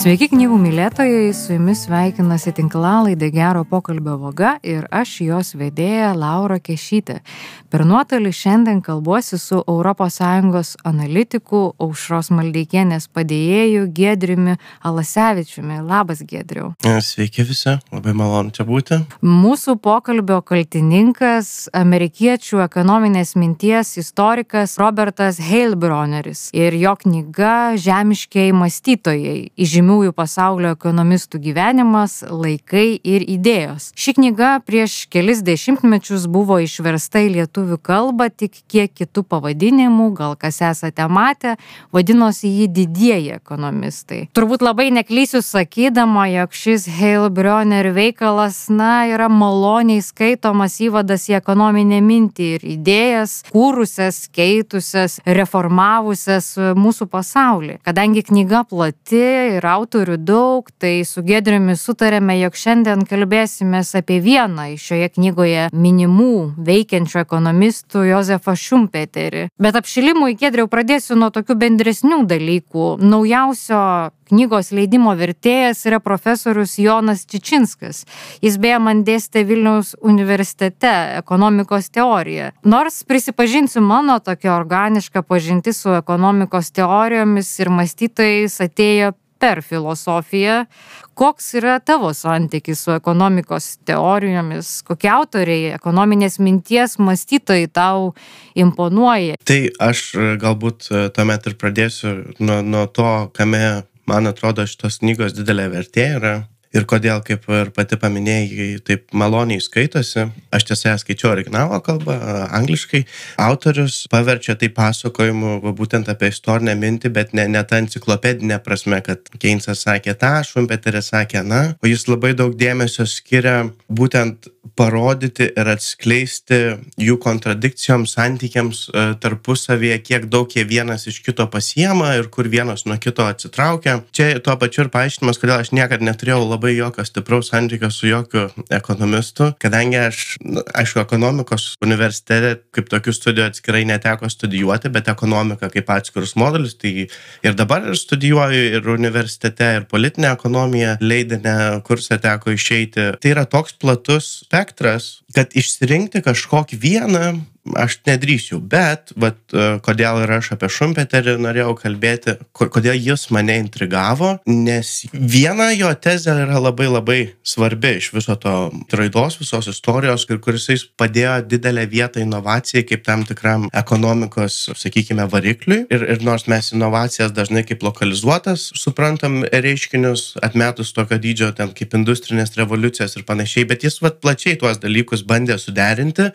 Sveiki knygų mylėtojai, su jumis sveikinasi tinklalaidė Gero pokalbio vaga ir aš jos vedėja Laura Kešytė. Per nuotolį šiandien kalbuosi su ES analitiku Aušros Maldeikienės padėjėju Gedriumi Alasevičiumi. Labas, Gedriu. Sveiki visi, labai malonu čia būti. Mūsų pokalbio kaltininkas - amerikiečių ekonominės minties istorikas Robertas Heilbroneris ir jo knyga Žemiškiai mąstytojai - įžymiųjų pasaulio ekonomistų gyvenimas, laikai ir idėjos. Ši knyga prieš kelis dešimtmečius buvo išversta į lietuvių lietuvių kalbą, tik kiek kitų pavadinimų, gal kas esate matę, vadinosi jį didieji ekonomistai. Turbūt labai neklysiu sakydama, jog šis Heilbronner veikalas, na, yra maloniai skaitomas įvadas į ekonominę mintį ir idėjas, kūrusias, keitusias, reformavusias mūsų pasaulį. Kadangi knyga plati ir autorių daug, tai su Gedriumi sutarėme, jog šiandien kalbėsime apie vieną iš šioje knygoje minimų veikiančių ekonomistų ekonomistų Jozefą Šumpeterį. Bet apšilimui Gedriau pradėsiu nuo tokių bendresnių dalykų. Naujausio knygos leidimo vertėjas yra profesorius Jonas Čičinskas. Jis beje man dėstė Vilniaus universitete ekonomikos teoriją. Nors prisipažinsiu, mano tokia organiška pažintis su ekonomikos teorijomis ir mąstytojais atėjo per filosofiją. Koks yra tavo santykis su ekonomikos teorijomis, kokie autoriai, ekonominės minties mąstytojai tau imponuoja? Tai aš e, galbūt e, tuomet ir pradėsiu nuo, nuo to, kame man atrodo šitos knygos didelė vertė yra ir kodėl, kaip ir pati paminėjai, taip maloniai skaitosi. Aš tiesa skaičiau originalo kalbą, angliškai. Autorius paverčia tai pasakojimu va, būtent apie istorinę mintį, bet ne, ne tą enciklopedinę prasme, kad Keynesas sakė tą, Šumpeteris sakė na, o jis labai daug dėmesio skiria būtent parodyti ir atskleisti jų kontradikcijoms, santykiams tarpusavėje, kiek daug jie vienas iš kito pasiema ir kur vienas nuo kito atsitraukia. Čia tuo pačiu ir paaiškinimas, kodėl aš niekada neturėjau labai labai jokio stipraus santykio su jokiu ekonomistu, kadangi aš, aišku, ekonomikos universitete kaip tokių studijų atskirai neteko studijuoti, bet ekonomika kaip atskirus modelis, tai ir dabar ir studijuoju ir universitete, ir politinę ekonomiją leidinę kursą teko išeiti. Tai yra toks platus spektras, kad išsirinkti kažkokį vieną aš nedrįsiu, bet vat, e, kodėl ir aš apie Šumpeterį norėjau kalbėti, kodėl jis mane intrigavo, nes viena jo tezė yra labai labai svarbi iš viso to raidos, visos istorijos, kuris jis padėjo didelę vietą inovacijai kaip tam tikram ekonomikos, sakykime, varikliui. Ir, ir nors mes inovacijas dažnai kaip lokalizuotas suprantam reiškinius, atmetus tokio dydžio ten kaip industrinės revoliucijas ir panašiai, bet jis vat plačiai tuos dalykus bandė suderinti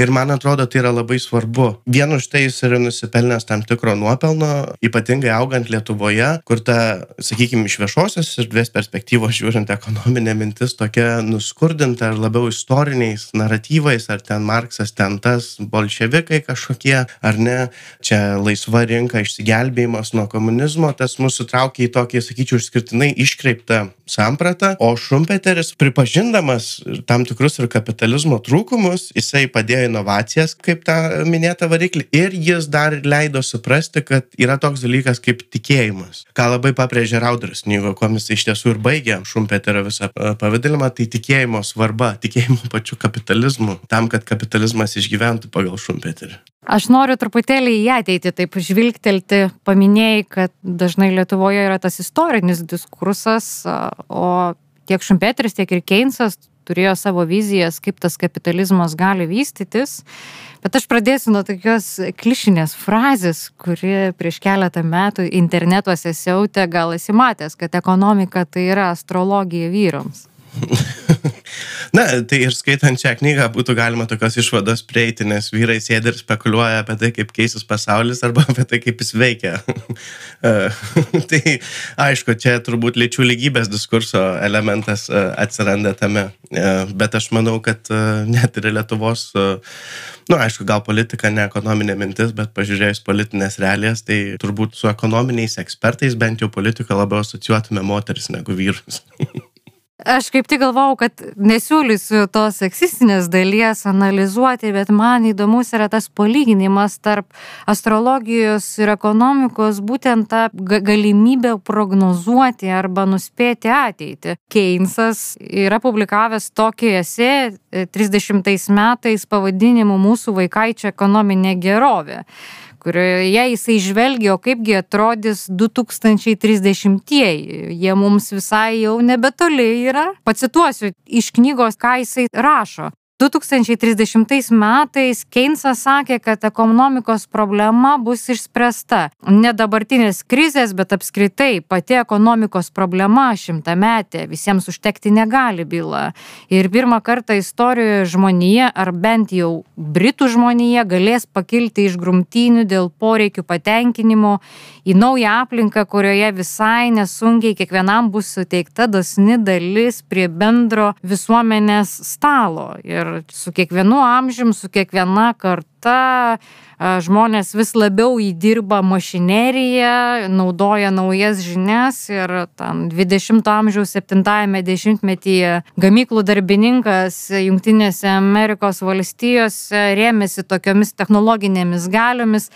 ir man atrodo, tai yra labai svarbu. Vien už tai jis yra nusipelnęs tam tikro nuopelno, ypatingai augant Lietuvoje, kur ta, sakykime, iš viešosios erdvės perspektyvos žiūrint ekonominė mintis tokia nuskurdinta ar labiau istoriniais naratyvais, ar ten Marksas, ten tas, bolševikai kažkokie, ar ne, čia laisva rinka, išsigelbėjimas nuo komunizmo, tas mūsų traukia į tokį, sakyčiau, išskirtinai iškreiptą sampratą, o Šumpeteris, pripažindamas tam tikrus ir kapitalizmo trūkumus, jisai padėjo inovacijas, kaip tą minėtą variklį. Ir jis dar leido suprasti, kad yra toks dalykas kaip tikėjimas. Ką labai pabrėžė Raudras knygo, kuo jis iš tiesų ir baigė Šumpeterio visą e, pavadinimą, tai tikėjimo svarba, tikėjimo pačiu kapitalizmu, tam, kad kapitalizmas išgyventų pagal Šumpeterį. Aš noriu truputėlį į ateitį taip žvilgtelti. Paminėjai, kad dažnai Lietuvoje yra tas istorinis diskursas, o tiek Šumpeteris, tiek ir Keynesas turėjo savo vizijas, kaip tas kapitalizmas gali vystytis. Bet aš pradėsiu nuo tokios klišinės frazės, kuri prieš keletą metų internetuose siautė, gal esi matęs, kad ekonomika tai yra astrologija vyrams. Na, tai ir skaitant šią knygą būtų galima tokios išvados prieiti, nes vyrai sėdi ir spekuliuoja apie tai, kaip keisis pasaulis arba apie tai, kaip jis veikia. tai aišku, čia turbūt lyčių lygybės diskurso elementas e, atsiranda tame, e, bet aš manau, kad e, net ir Lietuvos, na, nu, aišku, gal politika ne ekonominė mintis, bet pažiūrėjus politinės realijas, tai turbūt su ekonominiais ekspertais bent jau politiką labiau asocijuotume moteris negu vyrus. Aš kaip tik galvau, kad nesiūlysiu tos seksistinės dalies analizuoti, bet man įdomus yra tas palyginimas tarp astrologijos ir ekonomikos, būtent tą galimybę prognozuoti arba nuspėti ateitį. Keynesas yra publikavęs tokį esė 30 metais pavadinimu Mūsų vaikaičio ekonominė gerovė kurioje jisai žvelgia, o kaipgi atrodys 2030-ieji. Jie mums visai jau nebetoli yra. Pacituosiu iš knygos, ką jisai rašo. 2030 metais Keynesas sakė, kad ekonomikos problema bus išspręsta. Ne dabartinės krizės, bet apskritai pati ekonomikos problema šimtametė visiems užtekti negali byla. Ir pirmą kartą istorijoje žmonija, ar bent jau Britų žmonija, galės pakilti iš grumtynių dėl poreikių patenkinimo į naują aplinką, kurioje visai nesunkiai kiekvienam bus suteikta dosni dalis prie bendro visuomenės stalo. Ir ir su kiekvienu amžium, su kiekviena karta žmonės vis labiau įdirba mašineriją, naudoja naujas žinias ir tam 20-ojo amžiaus 70-ame dešimtmetyje gamyklų darbininkas Junktinėse Amerikos valstijose rėmėsi tokiomis technologinėmis galiomis,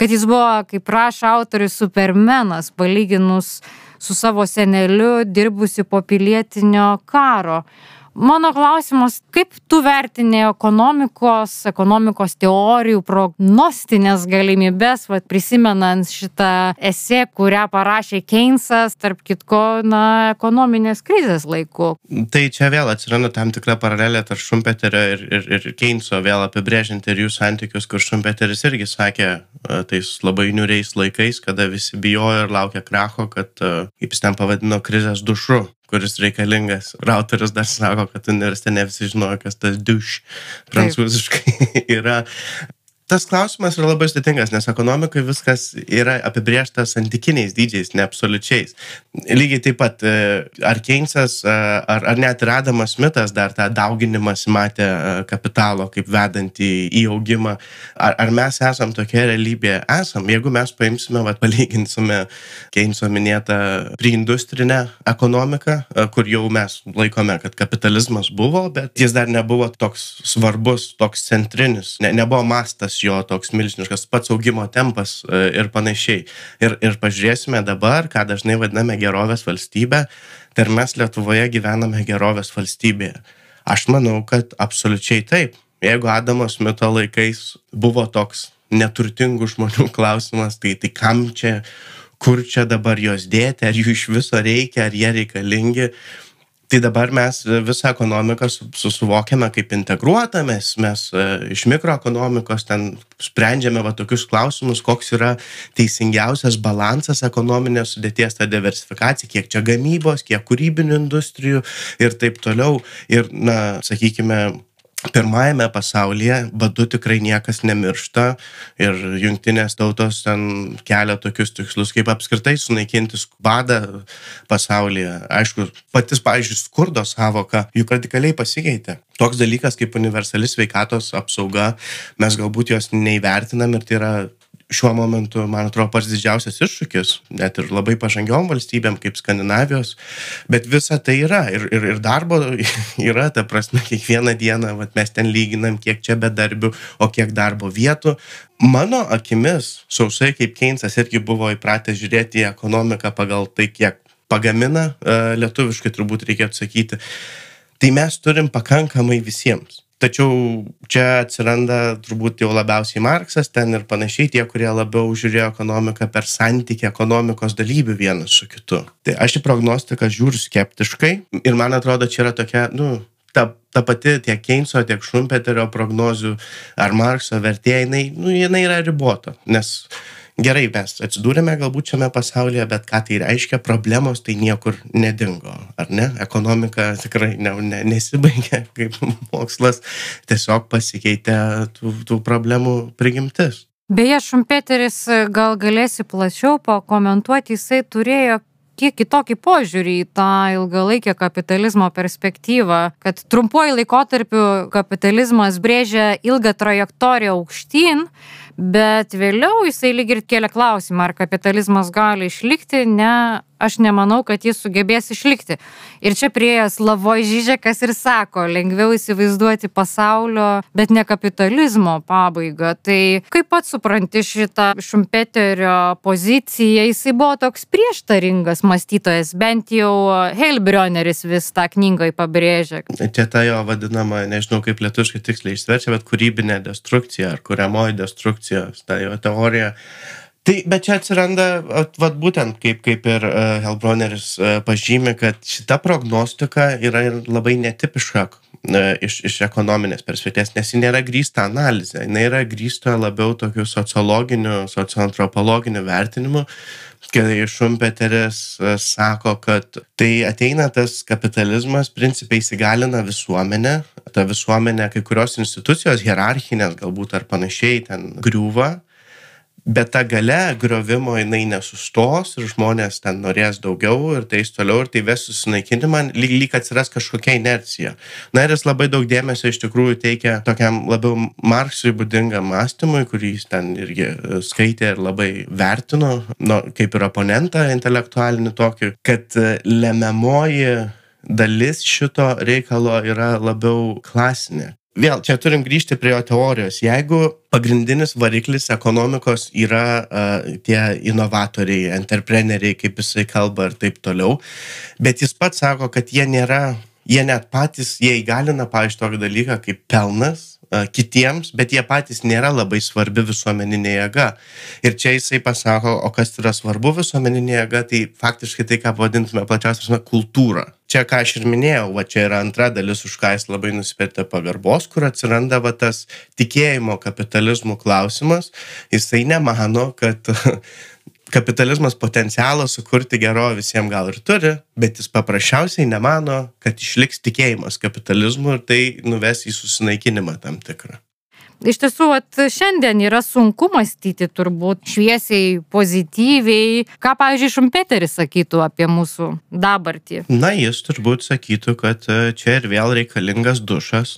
kad jis buvo, kaip rašo autorius, supermenas palyginus su savo seneliu dirbusi po pilietinio karo. Mano klausimas, kaip tu vertini ekonomikos, ekonomikos teorijų, prognostinės galimybės, va, prisimenant šitą esė, kurią parašė Keynesas, tarp kitko, na, ekonominės krizės laiku. Tai čia vėl atsiranda tam tikra paralelė tarp Šumpeterio ir, ir, ir Keyneso, vėl apibrėžiant ir jų santykius, kur Šumpeteris irgi sakė tais labai niuriais laikais, kada visi bijojo ir laukė kracho, kad, kaip jis ten pavadino, krizės dušu kuris reikalingas. Ir autorius dar sako, kad universitete ne visi žinojo, kas tas duš prancūziškai yra tas klausimas yra labai sudėtingas, nes ekonomikai viskas yra apibriešta santykiniais dydžiais, ne absoliučiais. Lygiai taip pat, e, ar Keynesas, e, ar, ar net ir Adamas Smithas dar tą dauginimąsi matė e, kapitalo kaip vedantį į augimą, ar, ar mes esam tokia realybė? Esam. Jeigu mes paimsime, vat, palyginsime Keyneso minėtą priindustrinę ekonomiką, kur jau mes laikome, kad kapitalizmas buvo, bet jis dar nebuvo toks svarbus, toks centrinis, ne, nebuvo mastas jo toks milžiniškas pats augimo tempas ir panašiai. Ir, ir pažiūrėsime dabar, ką dažnai vadiname gerovės valstybė, tai ar mes Lietuvoje gyvename gerovės valstybėje. Aš manau, kad absoliučiai taip. Jeigu Adamo Smito laikais buvo toks neturtingų žmonių klausimas, tai, tai kam čia, kur čia dabar juos dėti, ar jų iš viso reikia, ar jie reikalingi, tai dabar mes visą ekonomiką suvokiame kaip integruotą, mes, mes e, iš mikroekonomikos ten sprendžiame va tokius klausimus, koks yra teisingiausias balansas ekonominės sudėties, ta diversifikacija, kiek čia gamybos, kiek kūrybinių industrijų ir taip toliau. Ir, na, sakykime, pirmajame pasaulyje badu tikrai niekas nemiršta ir jungtinės tautos ten kelia tokius tikslus, kaip apskritai sunaikinti badą pasaulyje. Aišku, patys, pavyzdžiui, skurdo savoka juk radikaliai pasikeitė. Toks dalykas kaip universali sveikatos apsauga, mes galbūt jos neįvertinam ir tai yra šiuo momentu, man atrodo, pats didžiausias iššūkis, net ir labai pažangiom valstybėm kaip Skandinavijos, bet visa tai yra ir, ir, ir darbo yra, ta prasme, kiekvieną dieną vat, mes ten lyginam, kiek čia bedarbių, o kiek darbo vietų. Mano akimis, sausai kaip Keynesas irgi buvo įpratę žiūrėti į ekonomiką pagal tai, kiek pagamina, e, lietuviškai turbūt reikėtų sakyti, tai mes turim pakankamai visiems tačiau čia atsiranda turbūt jau labiausiai Marksas ten ir panašiai tie, kurie labiau žiūrėjo ekonomiką per santykį ekonomikos dalyvių vienas su kitu. Tai aš į prognostiką žiūriu skeptiškai ir man atrodo, čia yra tokia, nu, ta, ta pati tiek Keyneso, tiek Šumpeterio prognozių ar Markso vertė, jinai, nu, jinai yra ribota, nes gerai, mes atsidūrėme galbūt šiame pasaulyje, bet ką tai reiškia, problemos tai niekur nedingo, ar ne? Ekonomika tikrai ne, ne, nesibaigė kaip mokslas, tiesiog pasikeitė tų, tų problemų prigimtis. Beje, Šumpeteris gal galėsi plačiau pakomentuoti, jisai turėjo kiek kitokį požiūrį į tą ilgalaikę kapitalizmo perspektyvą, kad trumpuoju laikotarpiu kapitalizmas brėžia ilgą trajektoriją aukštyn, Bet vėliau jisai lyg ir kėlė klausimą, ar kapitalizmas gali išlikti, ne aš nemanau, kad jis sugebės išlikti. Ir čia priejas Lavoj Žyžekas ir sako, lengviau įsivaizduoti pasaulio, bet ne kapitalizmo pabaigą. Tai kaip pats supranti šitą Šumpeterio poziciją, jisai buvo toks prieštaringas mąstytojas, bent jau Heilbrioneris vis tą knygą pabrėžia. Čia ta jo vadinama, nežinau kaip lietuškai tiksliai išverčia, bet kūrybinė destrukcija ar kuriamoji destrukcija, ta jo teorija tai bet čia atsiranda vat būtent kaip kaip ir e, helbroneris e, pažymi kad šita prognostika yra ir labai netipiška e, iš iš ekonominės perspektyvos nes ji nėra grįsta analize jinai yra grįsta labiau tokiu sociologiniu socioantropologiniu vertinimu. Kai šumpeteris sako kad tai ateina tas kapitalizmas principe įsigalina visuomenę ta visuomenė kai kurios institucijos hierarchinės galbūt ar panašiai ten griūva bet ta galia griovimo jinai nesustos ir žmonės ten norės daugiau ir tai eis toliau ir tai ves susinaikinimą lyg lyg atsiras kažkokia inercija. Na ir jis labai daug dėmesio iš tikrųjų teikia tokiam labiau marksui būdingam mąstymui kurį jis ten irgi e, skaitė ir labai vertino nu kaip ir oponentą intelektualinį tokį kad e, lemiamoji dalis šito reikalo yra labiau klasinė vėl čia turim grįžti prie jo teorijos. Jeigu pagrindinis variklis ekonomikos yra a, tie inovatoriai entrepreneriai kaip jisai kalba ir taip toliau bet jis pats sako kad jie nėra jie net patys jie įgalina pavyzdžiui tokį dalyką kaip pelnas kitiems, bet jie patys nėra labai svarbi visuomeninė jėga. Ir čia jisai pasako, o kas yra svarbu visuomeninė jėga, tai faktiškai tai, ką vadintume plačiausiai kultūra. Čia, ką aš ir minėjau, va čia yra antra dalis, už ką jis labai nusipirkta pagarbos, kur atsiranda va tas tikėjimo kapitalizmų klausimas. Jisai nemano, kad kapitalizmas potencialą sukurti gerovę visiems gal ir turi, bet jis paprasčiausiai nemano, kad išliks tikėjimas kapitalizmu ir tai nuves į susinaikinimą tam tikrą. Iš tiesų, at, šiandien yra sunku mąstyti turbūt šviesiai, pozityviai. Ką, pavyzdžiui, Šumpeteris sakytų apie mūsų dabartį? Na, jis turbūt sakytų, kad e, čia ir vėl reikalingas dušas.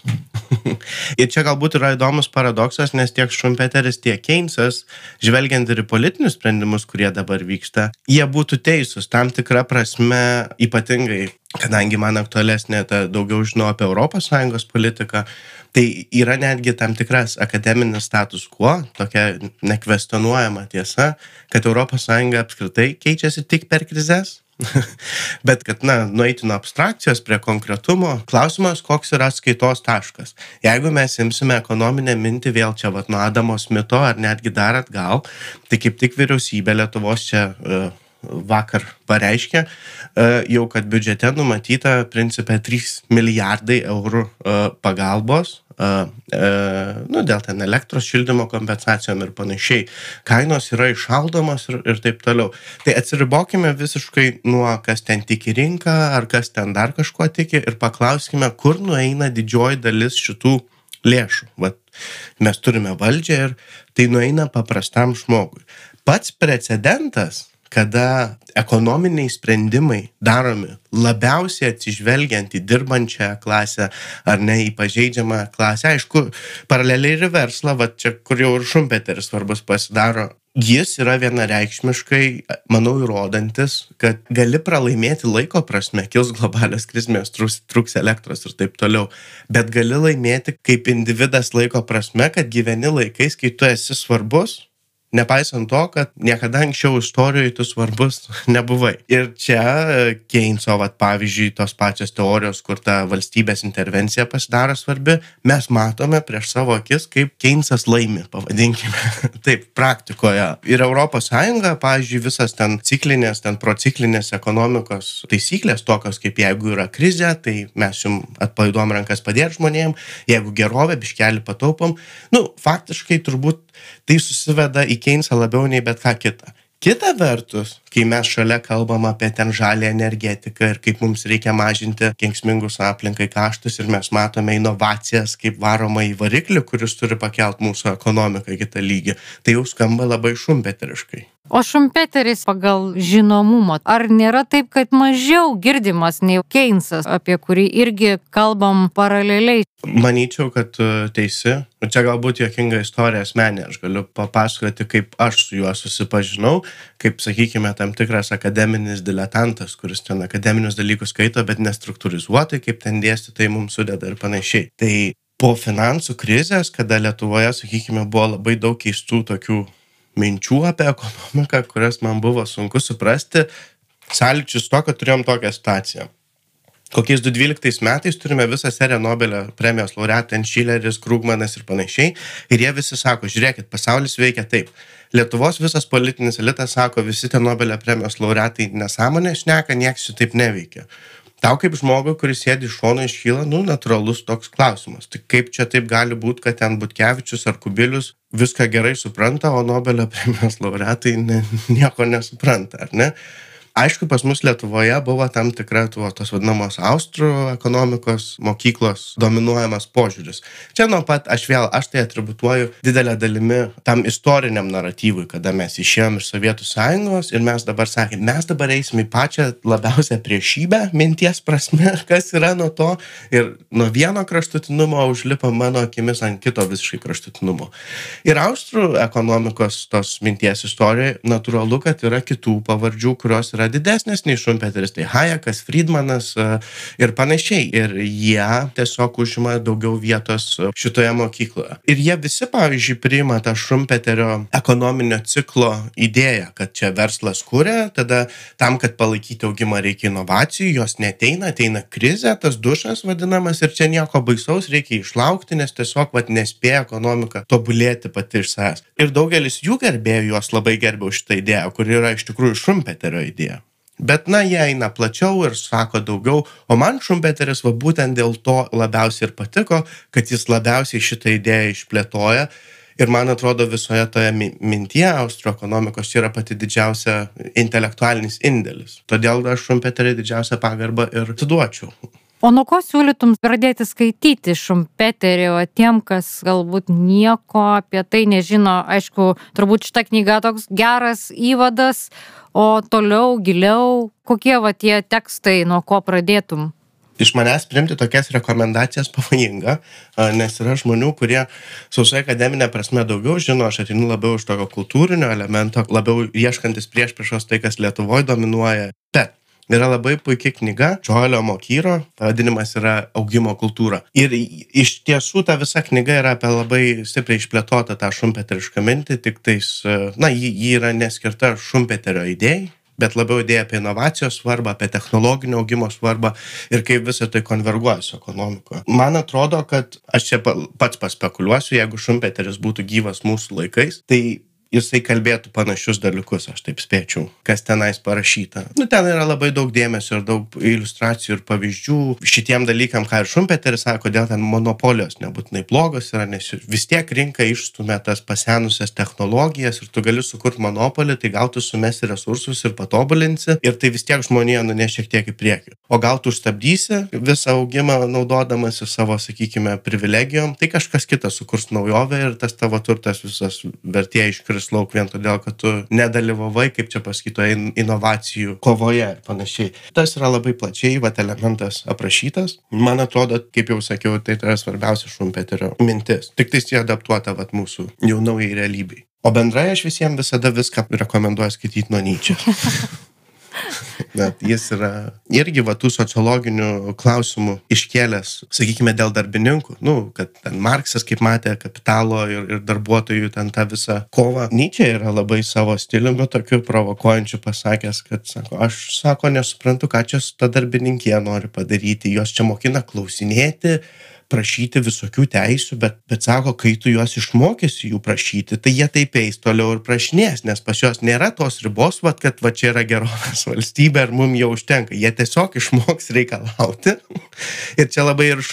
ir čia galbūt yra įdomus paradoksas, nes tiek Šumpeteris, tiek Keynesas, žvelgiant ir į politinius sprendimus, kurie dabar vyksta, jie būtų teisūs tam tikrą prasme, ypatingai, kadangi man aktualesnė ta daugiau žinau apie ES politiką tai yra netgi tam tikras akademinis status quo tokia nekvestionuojama tiesa kad sąjunga apskritai keičiasi tik per krizes bet kad na nueiti nuo abstrakcijos prie konkretumo klausimas koks yra atskaitos taškas. Jeigu mes imsime ekonominę mintį vėl čia vat nuo adamo smito ar netgi dar atgal tai kaip tik vyriausybė lietuvos čia e, vakar pareiškė e, jau, kad biudžete numatyta principė 3 milijardai eurų e, pagalbos e, nu, dėl ten elektros šildymo kompensacijom ir panašiai. Kainos yra išaldomos ir, ir taip toliau. Tai atsiribokime visiškai nuo, kas ten tiki rinką ar kas ten dar kažkuo tiki ir paklauskime, kur nueina didžioji dalis šitų lėšų. Vat, mes turime valdžią ir tai nueina paprastam žmogui. Pats precedentas kada ekonominiai sprendimai daromi labiausiai atsižvelgiant į dirbančią klasę ar ne į pažeidžiamą klasę. Aišku paraleliai ir verslą va čia kur jau ir šumpeteris svarbus pasidaro jis yra vienareikšmiškai manau įrodantis kad gali pralaimėti laiko prasme kils globalios grėsmės trūks trūks elektros ir taip toliau bet gali laimėti kaip individas laiko prasme kad gyveni laikais kai tu esi svarbus nepaisant to kad niekada anksčiau istorijoj tu svarbus nebuvai. Ir čia keinso vat pavyzdžiui tos pačios teorijos kur ta valstybės intervencija pasidaro svarbi mes matome prieš savo akis kaip keinsas laimi pavadinkime. Taip praktikoje. Ir sąjunga pavyzdžiui visas ten ciklinės ten prociklinės ekonomikos taisyklės tokios kaip jeigu yra krizė tai mes jum atpalaiduojam rankas padėt žmonėm jeigu gerovė biškelį pataupom. Nu faktiškai turbūt tai susiveda į keinsą labiau nei bet ką kitą. Kita vertus kai mes šalia kalbam apie ten žalią energetiką ir kaip mums reikia mažinti kenksmingus aplinkai kaštus ir mes matome inovacijas kaip varomąjį variklį kuris turi pakelt mūsų ekonomiką į kitą lygį tai jau skamba labai šumpeteriškai O Šumpeteris pagal žinomumą, ar nėra taip, kad mažiau girdimas nei Keynesas, apie kurį irgi kalbam paraleliai? Manyčiau, kad e, teisi. Čia galbūt jokinga istorija asmenė. Aš galiu papasakoti, kaip aš su juo susipažinau, kaip, sakykime, tam tikras akademinis diletantas, kuris ten akademinius dalykus skaito, bet nestruktūrizuotai, kaip ten dėstytojai mums sudeda ir panašiai. Tai po finansų krizės, kada Lietuvoje, sakykime, buvo labai daug keistų tokių minčių apie ekonomiką, kurias man buvo sunku suprasti, sąlyčius to, kad turėjom tokią situaciją. Kokiais 2012 metais turime visą seriją Nobelio premijos laureatų, Enšileris, Krugmanas ir panašiai. Ir jie visi sako, žiūrėkit, pasaulis veikia taip. Lietuvos visas politinis elitas sako, visi tie Nobelio premijos laureatai nesąmonė šneka, nieks jų taip neveikia. Tau kaip žmogui, kuris sėdi iš šono iškyla, nu, natūralus toks klausimas. Tai kaip čia taip gali būti, kad ten Butkevičius ar Kubilius viską gerai supranta, o Nobelio premijos laureatai ne, nieko nesupranta, ar ne? Aišku pas mus lietuvoje buvo tam tikra tuo tos vadinamos austrų ekonomikos mokyklos dominuojamas požiūris. Čia nuo pat aš vėl aš tai atributuoju didele dalimi tam istoriniam naratyvui kada mes išėjom iš sovietų sąjungos ir mes dabar sakėm mes dabar eisim į pačią labiausią priešybę minties prasme kas yra nuo to. Ir nuo vieno kraštutinumo užlipam mano akimis ant kito visiškai kraštutinumo. Ir austrų ekonomikos tos minties istorijoj natūralu kad yra kitų pavardžių kurios yra yra didesnės nei Šumpeteris, tai Hayekas, Friedmanas e, ir panašiai. Ir jie tiesiog užima daugiau vietos šitoje mokykloje. Ir jie visi, pavyzdžiui, priima tą Šumpeterio ekonominio ciklo idėją, kad čia verslas kūrė, tada tam, kad palaikyti augimą reikia inovacijų, jos neteina, ateina krizė, tas dušas vadinamas ir čia nieko baisaus reikia išlaukti, nes tiesiog vat, nespėja ekonomika tobulėti pati iš savęs. Ir daugelis jų gerbėjų juos labai gerbė už šitą idėją, kuri yra iš tikrųjų Šumpeterio idėja. Bet, na, jie eina plačiau ir sako daugiau, o man Šumpeteris va būtent dėl to labiausiai ir patiko, kad jis labiausiai šitą idėją išplėtoja. Ir man atrodo, visoje toje mintyje austro ekonomikos yra pati didžiausia intelektualinis indėlis. Todėl aš Šumpeterį didžiausią pagarbą ir atiduočiau. O nuo ko siūlytum pradėti skaityti Šumpeterį, o tiem, kas galbūt nieko apie tai nežino, aišku, turbūt šita knyga toks geras įvadas, o toliau, giliau, kokie va tie tekstai, nuo ko pradėtum? Iš manęs primti tokias rekomendacijas pavojinga, nes yra žmonių, kurie sausai akademinė prasme daugiau žino, aš atinu labiau iš tokio kultūrinio elemento, labiau ieškantis prieš priešos tai, kas Lietuvoje dominuoja. Bet Yra labai puikia knyga Džoelio Mokyro, pavadinimas yra augimo kultūra. Ir iš tiesų ta visa knyga yra apie labai stipriai išplėtotą tą šumpeterišką mintį, tik tais, na, ji, ji yra neskirta šumpeterio idėjai, bet labiau idėja apie inovacijos svarbą, apie technologinio augimo svarbą ir kaip visą tai konverguoja su ekonomikoje. Man atrodo, kad aš čia pats paspekuliuosiu, jeigu Šumpeteris būtų gyvas mūsų laikais, tai jisai kalbėtų panašius dalykus, aš taip spėčiau, kas tenais parašyta. Nu, ten yra labai daug dėmesio ir daug iliustracijų ir pavyzdžių šitiem dalykam, ką ir Šumpeteris sako, kodėl ten monopolijos nebūtinai blogos yra, nes vis tiek rinka išstumia tas pasenusias technologijas ir tu gali sukurti monopolį, tai gal tu sumesi resursus ir patobulinsi ir tai vis tiek žmonėje nuneš šiek tiek į priekį. O gal tu užstabdysi visą augimą naudodamasi savo, sakykime, privilegijom, tai kažkas kitas sukurs naujovę ir tas tavo turtas visas vertė iškris iškris lauk vien todėl, kad tu nedalyvavai, kaip čia pasakytoje, inovacijų kovoje ir panašiai. Tas yra labai plačiai, va, elementas aprašytas. Man atrodo, kaip jau sakiau, tai yra svarbiausia šumpeterio mintis. Tik tai jie adaptuota va, mūsų jau naujai realybei. O bendrai aš visiems visada viską rekomenduoju skaityti nuo Nyčio. Bet jis yra irgi va tų sociologinių klausimų iškėlęs, sakykime, dėl darbininkų. Nu, kad ten Marksas, kaip matė, kapitalo ir, ir darbuotojų ten tą visą kovą. Nyčia yra labai savo stiliumi tokiu provokuojančiu pasakęs, kad sako, aš sako, nesuprantu, ką čia su ta darbininkė nori padaryti. Jos čia mokina klausinėti, prašyti visokių teisių, bet, bet sako, kai tu juos išmokysi jų prašyti, tai jie taip eis toliau ir prašinės, nes pas juos nėra tos ribos, vat, kad va čia yra gerovės valstybė ir mums jau užtenka. Jie tiesiog išmoks reikalauti. ir čia labai ir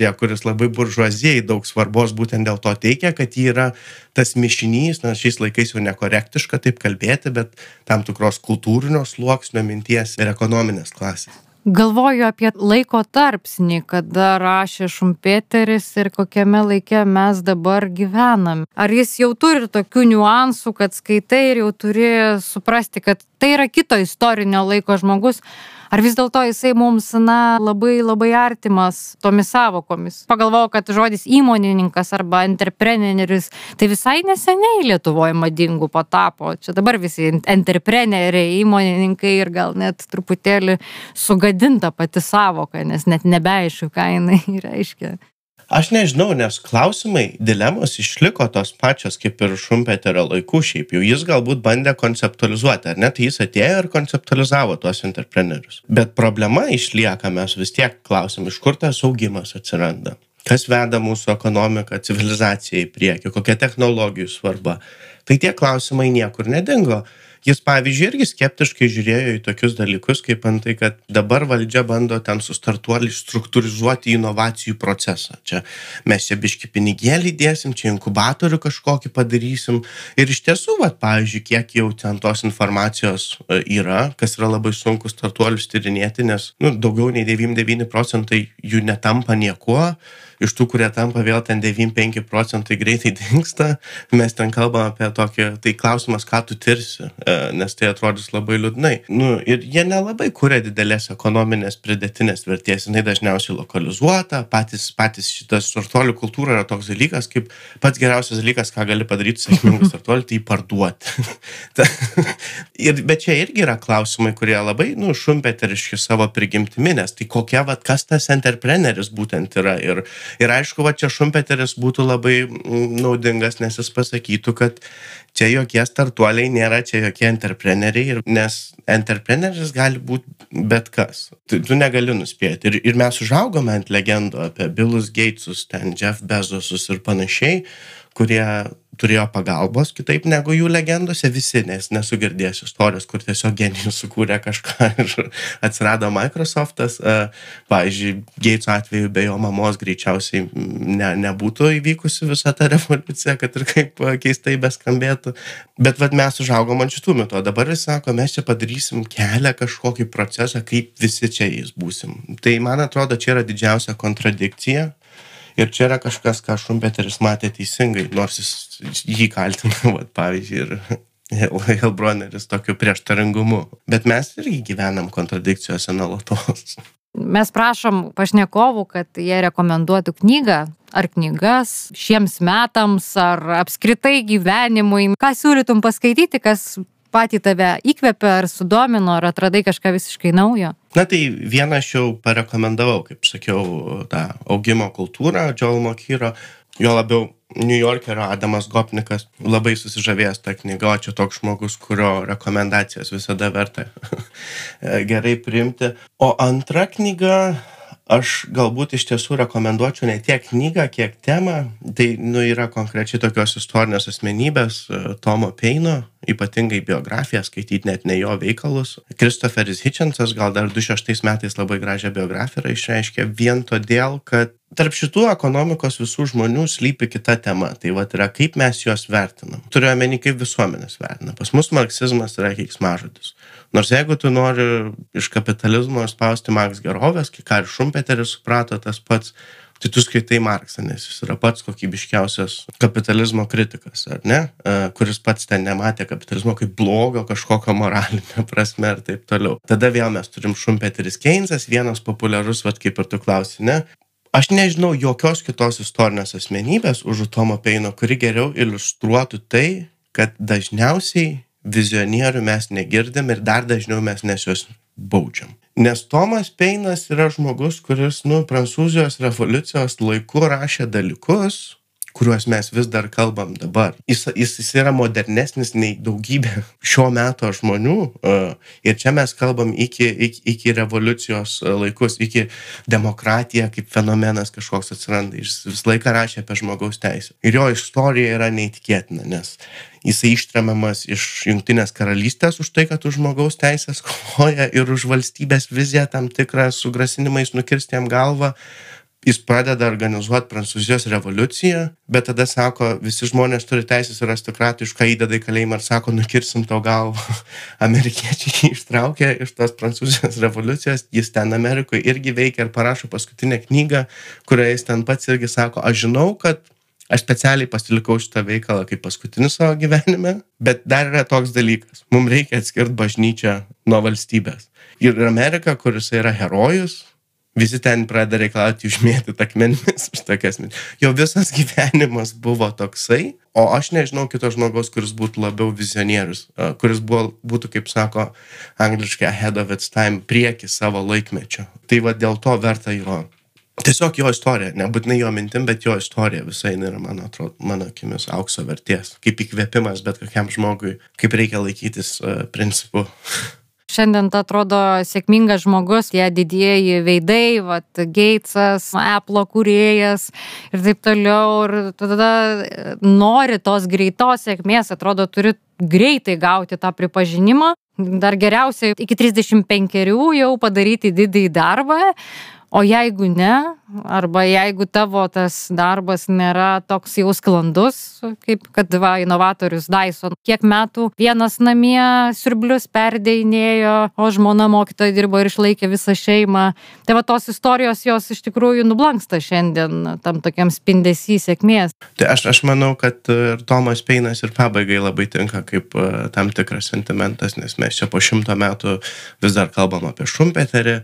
ja, kuris labai buržuazijai daug svarbos būtent dėl to teikia, kad jį yra tas mišinys, na, šiais laikais jau nekorektiška taip kalbėti, bet tam tikros kultūrinio sluoksnio minties ir ekonominės klasės. Galvoju apie laiko tarpsnį, kada rašė Šumpeteris ir kokiame laike mes dabar gyvenam. Ar jis jau turi tokių niuansų, kad skaitai ir jau turi suprasti, kad tai yra kito istorinio laiko žmogus, Ar vis dėlto jisai mums, na, labai labai artimas tomis savokomis? Pagalvojau, kad žodis įmonininkas arba entrepreneris tai visai neseniai Lietuvoje madingų patapo. Čia dabar visi entrepreneriai, įmonininkai ir gal net truputėlį sugadinta pati savoka, nes net nebeaišku, ką jinai reiškia. Aš nežinau, nes klausimai, dilemos išliko tos pačios kaip ir Šumpeterio laikų šiaip jau. Jis galbūt bandė konceptualizuoti, ar net jis atėjo ir konceptualizavo tuos entreprenerius. Bet problema išlieka, mes vis tiek klausim, iš kur tas augimas atsiranda. Kas veda mūsų ekonomiką, civilizaciją į priekį, kokia technologijų svarba. Tai tie klausimai niekur nedingo jis pavyzdžiui irgi skeptiškai žiūrėjo į tokius dalykus kaip antai kad dabar valdžia bando ten su startuoliais struktūrizuoti inovacijų procesą. Čia mes čia biškį pinigėlį dėsim čia inkubatorių kažkokį padarysim. Ir iš tiesų vat pavyzdžiui kiek jau ten tos informacijos e, yra kas yra labai sunku startuolius tyrinėti nes nu daugiau nei devym devyni procentai jų netampa niekuo iš tų, kurie tampa vėl ten 9-5 procentai greitai dinksta, mes ten kalbam apie tokį, tai klausimas, ką tu tirsi, e, nes tai atrodys labai liūdnai. Nu, ir jie nelabai kuria didelės ekonominės pridėtinės vertės, jinai dažniausiai lokalizuota, patys, patys šitas startuolių kultūra yra toks dalykas, kaip pats geriausias dalykas, ką gali padaryti sėkmingas startuolių, tai parduoti. ir, bet čia irgi yra klausimai, kurie labai, nu, šumpeteriški savo prigimtimi, nes tai kokia, vad, kas tas entrepreneris būtent yra. Ir, ir aišku va čia šumpeteris būtų labai mm, naudingas nes jis pasakytų kad čia jokie startuoliai nėra čia jokie entrepreneriai nes entrepreneris gali būt bet kas. Tu, tu negali nuspėti. Ir, ir mes užaugome ant legendų apie bilus geitsus ten jeff bezosus ir panašiai kurie turėjo pagalbos kitaip negu jų legendose visi, nes nesu girdėjęs istorijos, kur tiesiog genijus sukūrė kažką ir atsirado Microsoftas. E, pavyzdžiui, Gates atveju be jo mamos greičiausiai ne, nebūtų įvykusi visa ta revoliucija, kad ir kaip keistai beskambėtų. Bet vad mes užaugom ant šitų metų, o dabar jis sako, mes čia padarysim kelią kažkokį procesą, kaip visi čia jais būsim. Tai man atrodo, čia yra didžiausia kontradikcija ir čia yra kažkas ką šumpeteris matė teisingai nors jis jį kaltina vat pavyzdžiui ir Helbroneris tokiu prieštaringumu. Bet mes irgi gyvenam kontradikcijose nuolatos. Mes prašom pašnekovų, kad jie rekomenduotų knygą ar knygas šiems metams ar apskritai gyvenimui. Ką siūlytum paskaityti, kas patį tave įkvėpė ar sudomino, ar atradai kažką visiškai naujo? Na tai vieną aš jau parekomendavau, kaip sakiau, tą augimo kultūrą Joel Mokyro, jo labiau New Yorkerio Adamas Gopnikas labai susižavėjęs tą knygą, o čia toks žmogus, kurio rekomendacijas visada verta gerai priimti. O antra knyga aš galbūt iš tiesų rekomenduočiau ne tiek knygą, kiek temą. Tai nu, yra konkrečiai tokios istorinės asmenybės e, Tomo Peino, ypatingai biografiją, skaityti net ne jo veikalus. Kristoferis Hitchensas gal dar 26 metais labai gražią biografiją išreiškė vien todėl, kad tarp šitų ekonomikos visų žmonių slypi kita tema. Tai va yra, kaip mes juos vertinam. Turiu omeny, kaip visuomenės vertina. Pas mus marksizmas yra keiksmažodis. Nors jeigu tu nori iš kapitalizmo spausti maks gerovės, ką ir Šumpeteris suprato tas pats, tai tu skaitai Marksą, nes jis yra pats kokybiškiausias kapitalizmo kritikas, ar ne, e, kuris pats ten nematė kapitalizmo kaip blogo kažkokio moralinio prasme ir taip toliau. Tada vėl mes turim Šumpeteris Keynesas, vienas populiarus, vad kaip ir tu klausi, ne, Aš nežinau jokios kitos istorinės asmenybės už Tomo Peino, kuri geriau iliustruotų tai, kad dažniausiai vizionierių mes negirdim ir dar dažniau mes nes juos baudžiam. Nes Tomas Peinas yra žmogus, kuris, nu, Prancūzijos revoliucijos laiku rašė dalykus, kuriuos mes vis dar kalbam dabar. Jis, jis, jis yra modernesnis nei daugybė šio meto žmonių. Ir čia mes kalbam iki, iki, iki revoliucijos laikus, iki demokratija kaip fenomenas kažkoks atsiranda. Jis visą laiką rašė apie žmogaus teisę. Ir jo istorija yra neįtikėtina, nes jisai ištremiamas iš Junktinės karalystės už tai, kad už žmogaus teisės kovoja ir už valstybės viziją tam tikrą su grasinimais nukirsti jam galvą jis pradeda organizuot prancūzijos revoliuciją bet tada sako visi žmonės turi teises ir aristokratišką įdeda į kalėjimą ir sako nukirsim tau galvą. Amerikiečiai jį ištraukia iš tos prancūzijos revoliucijos jis ten amerikoj irgi veikia ir parašo paskutinę knygą kurioje jis ten pats irgi sako aš žinau kad aš specialiai pasilikau šitą veikalą kaip paskutinį savo gyvenime bet dar yra toks dalykas. Mum reikia atskirt bažnyčią nuo valstybės. Ir amerika kur jisai yra herojus visi ten pradeda reikalauti užmėtyt akmenimis už tokias mintis. Jo visas gyvenimas buvo toksai, o aš nežinau kito žmogaus, kuris būtų labiau vizionierius, kuris buvo, būtų, kaip sako angliškai, ahead of its time, prieki savo laikmečio. Tai va dėl to verta jo. Tiesiog jo istorija, nebūtinai jo mintim, bet jo istorija visai yra, man atrodo, mano akimis aukso vertės. Kaip įkvėpimas bet kokiam žmogui, kaip reikia laikytis uh, principų. Šiandien atrodo sėkmingas žmogus, tie didieji veidai, vat, Gatesas, Apple kūrėjas ir taip toliau. Ir tada nori tos greitos sėkmės, atrodo, turi greitai gauti tą pripažinimą. Dar geriausiai iki 35 jau padaryti didįjį darbą, o jeigu ne arba jeigu tavo tas darbas nėra toks jau sklandus kaip kad va inovatorius Dyson kiek metų vienas namie siurblius perdėjinėjo o žmona mokytoja dirbo ir išlaikė visą šeimą. Tai va tos istorijos jos iš tikrųjų nublanksta šiandien tam tokiam spindesy sėkmės. Tai aš aš manau kad ir Tomas Peinas ir pabaigai labai tinka kaip e, tam tikras sentimentas nes mes čia po šimto metų vis dar kalbam apie šumpeterį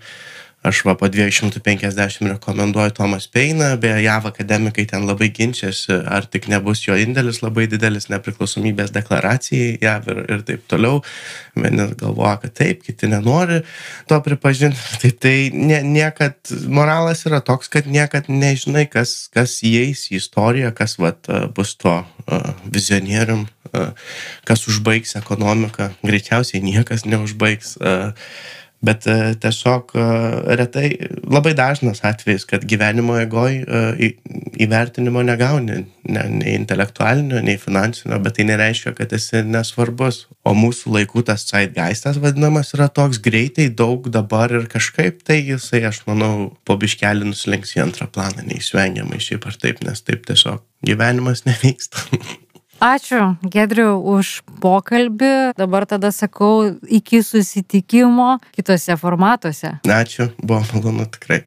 aš va po dviejų šimtų penkiasdešim rekomenduoju tomas peiną. Beje jav akademikai ten labai ginčijasi ar tik nebus jo indėlis labai didelis nepriklausomybės deklaracijai jav ir ir taip toliau. Vieni galvoja kad taip kiti nenori to pripažint. Tai tai ne niekad moralas yra toks kad niekad nežinai kas kas įeis į istoriją kas vat bus tuo vizionierium kas užbaigs ekonomiką. Greičiausiai niekas neužbaigs bet e, tiesiog e, retai labai dažnas atvejis kad gyvenimo eigoj e, įvertinimo negauni ne nei intelektualinio nei finansinio bet tai nereiškia kad esi nesvarbus. O mūsų laikų tas caidgaistas vadinamas yra toks greitai daug dabar ir kažkaip tai jisai aš manau po biškelį nuslinks į antrą planą neišvengiamai šiaip ar taip nes taip tiesiog gyvenimas nevyksta Ačiū, Gedriu, už pokalbį. Dabar tada sakau, iki susitikimo kitose formatuose. Ačiū, buvo malonu tikrai.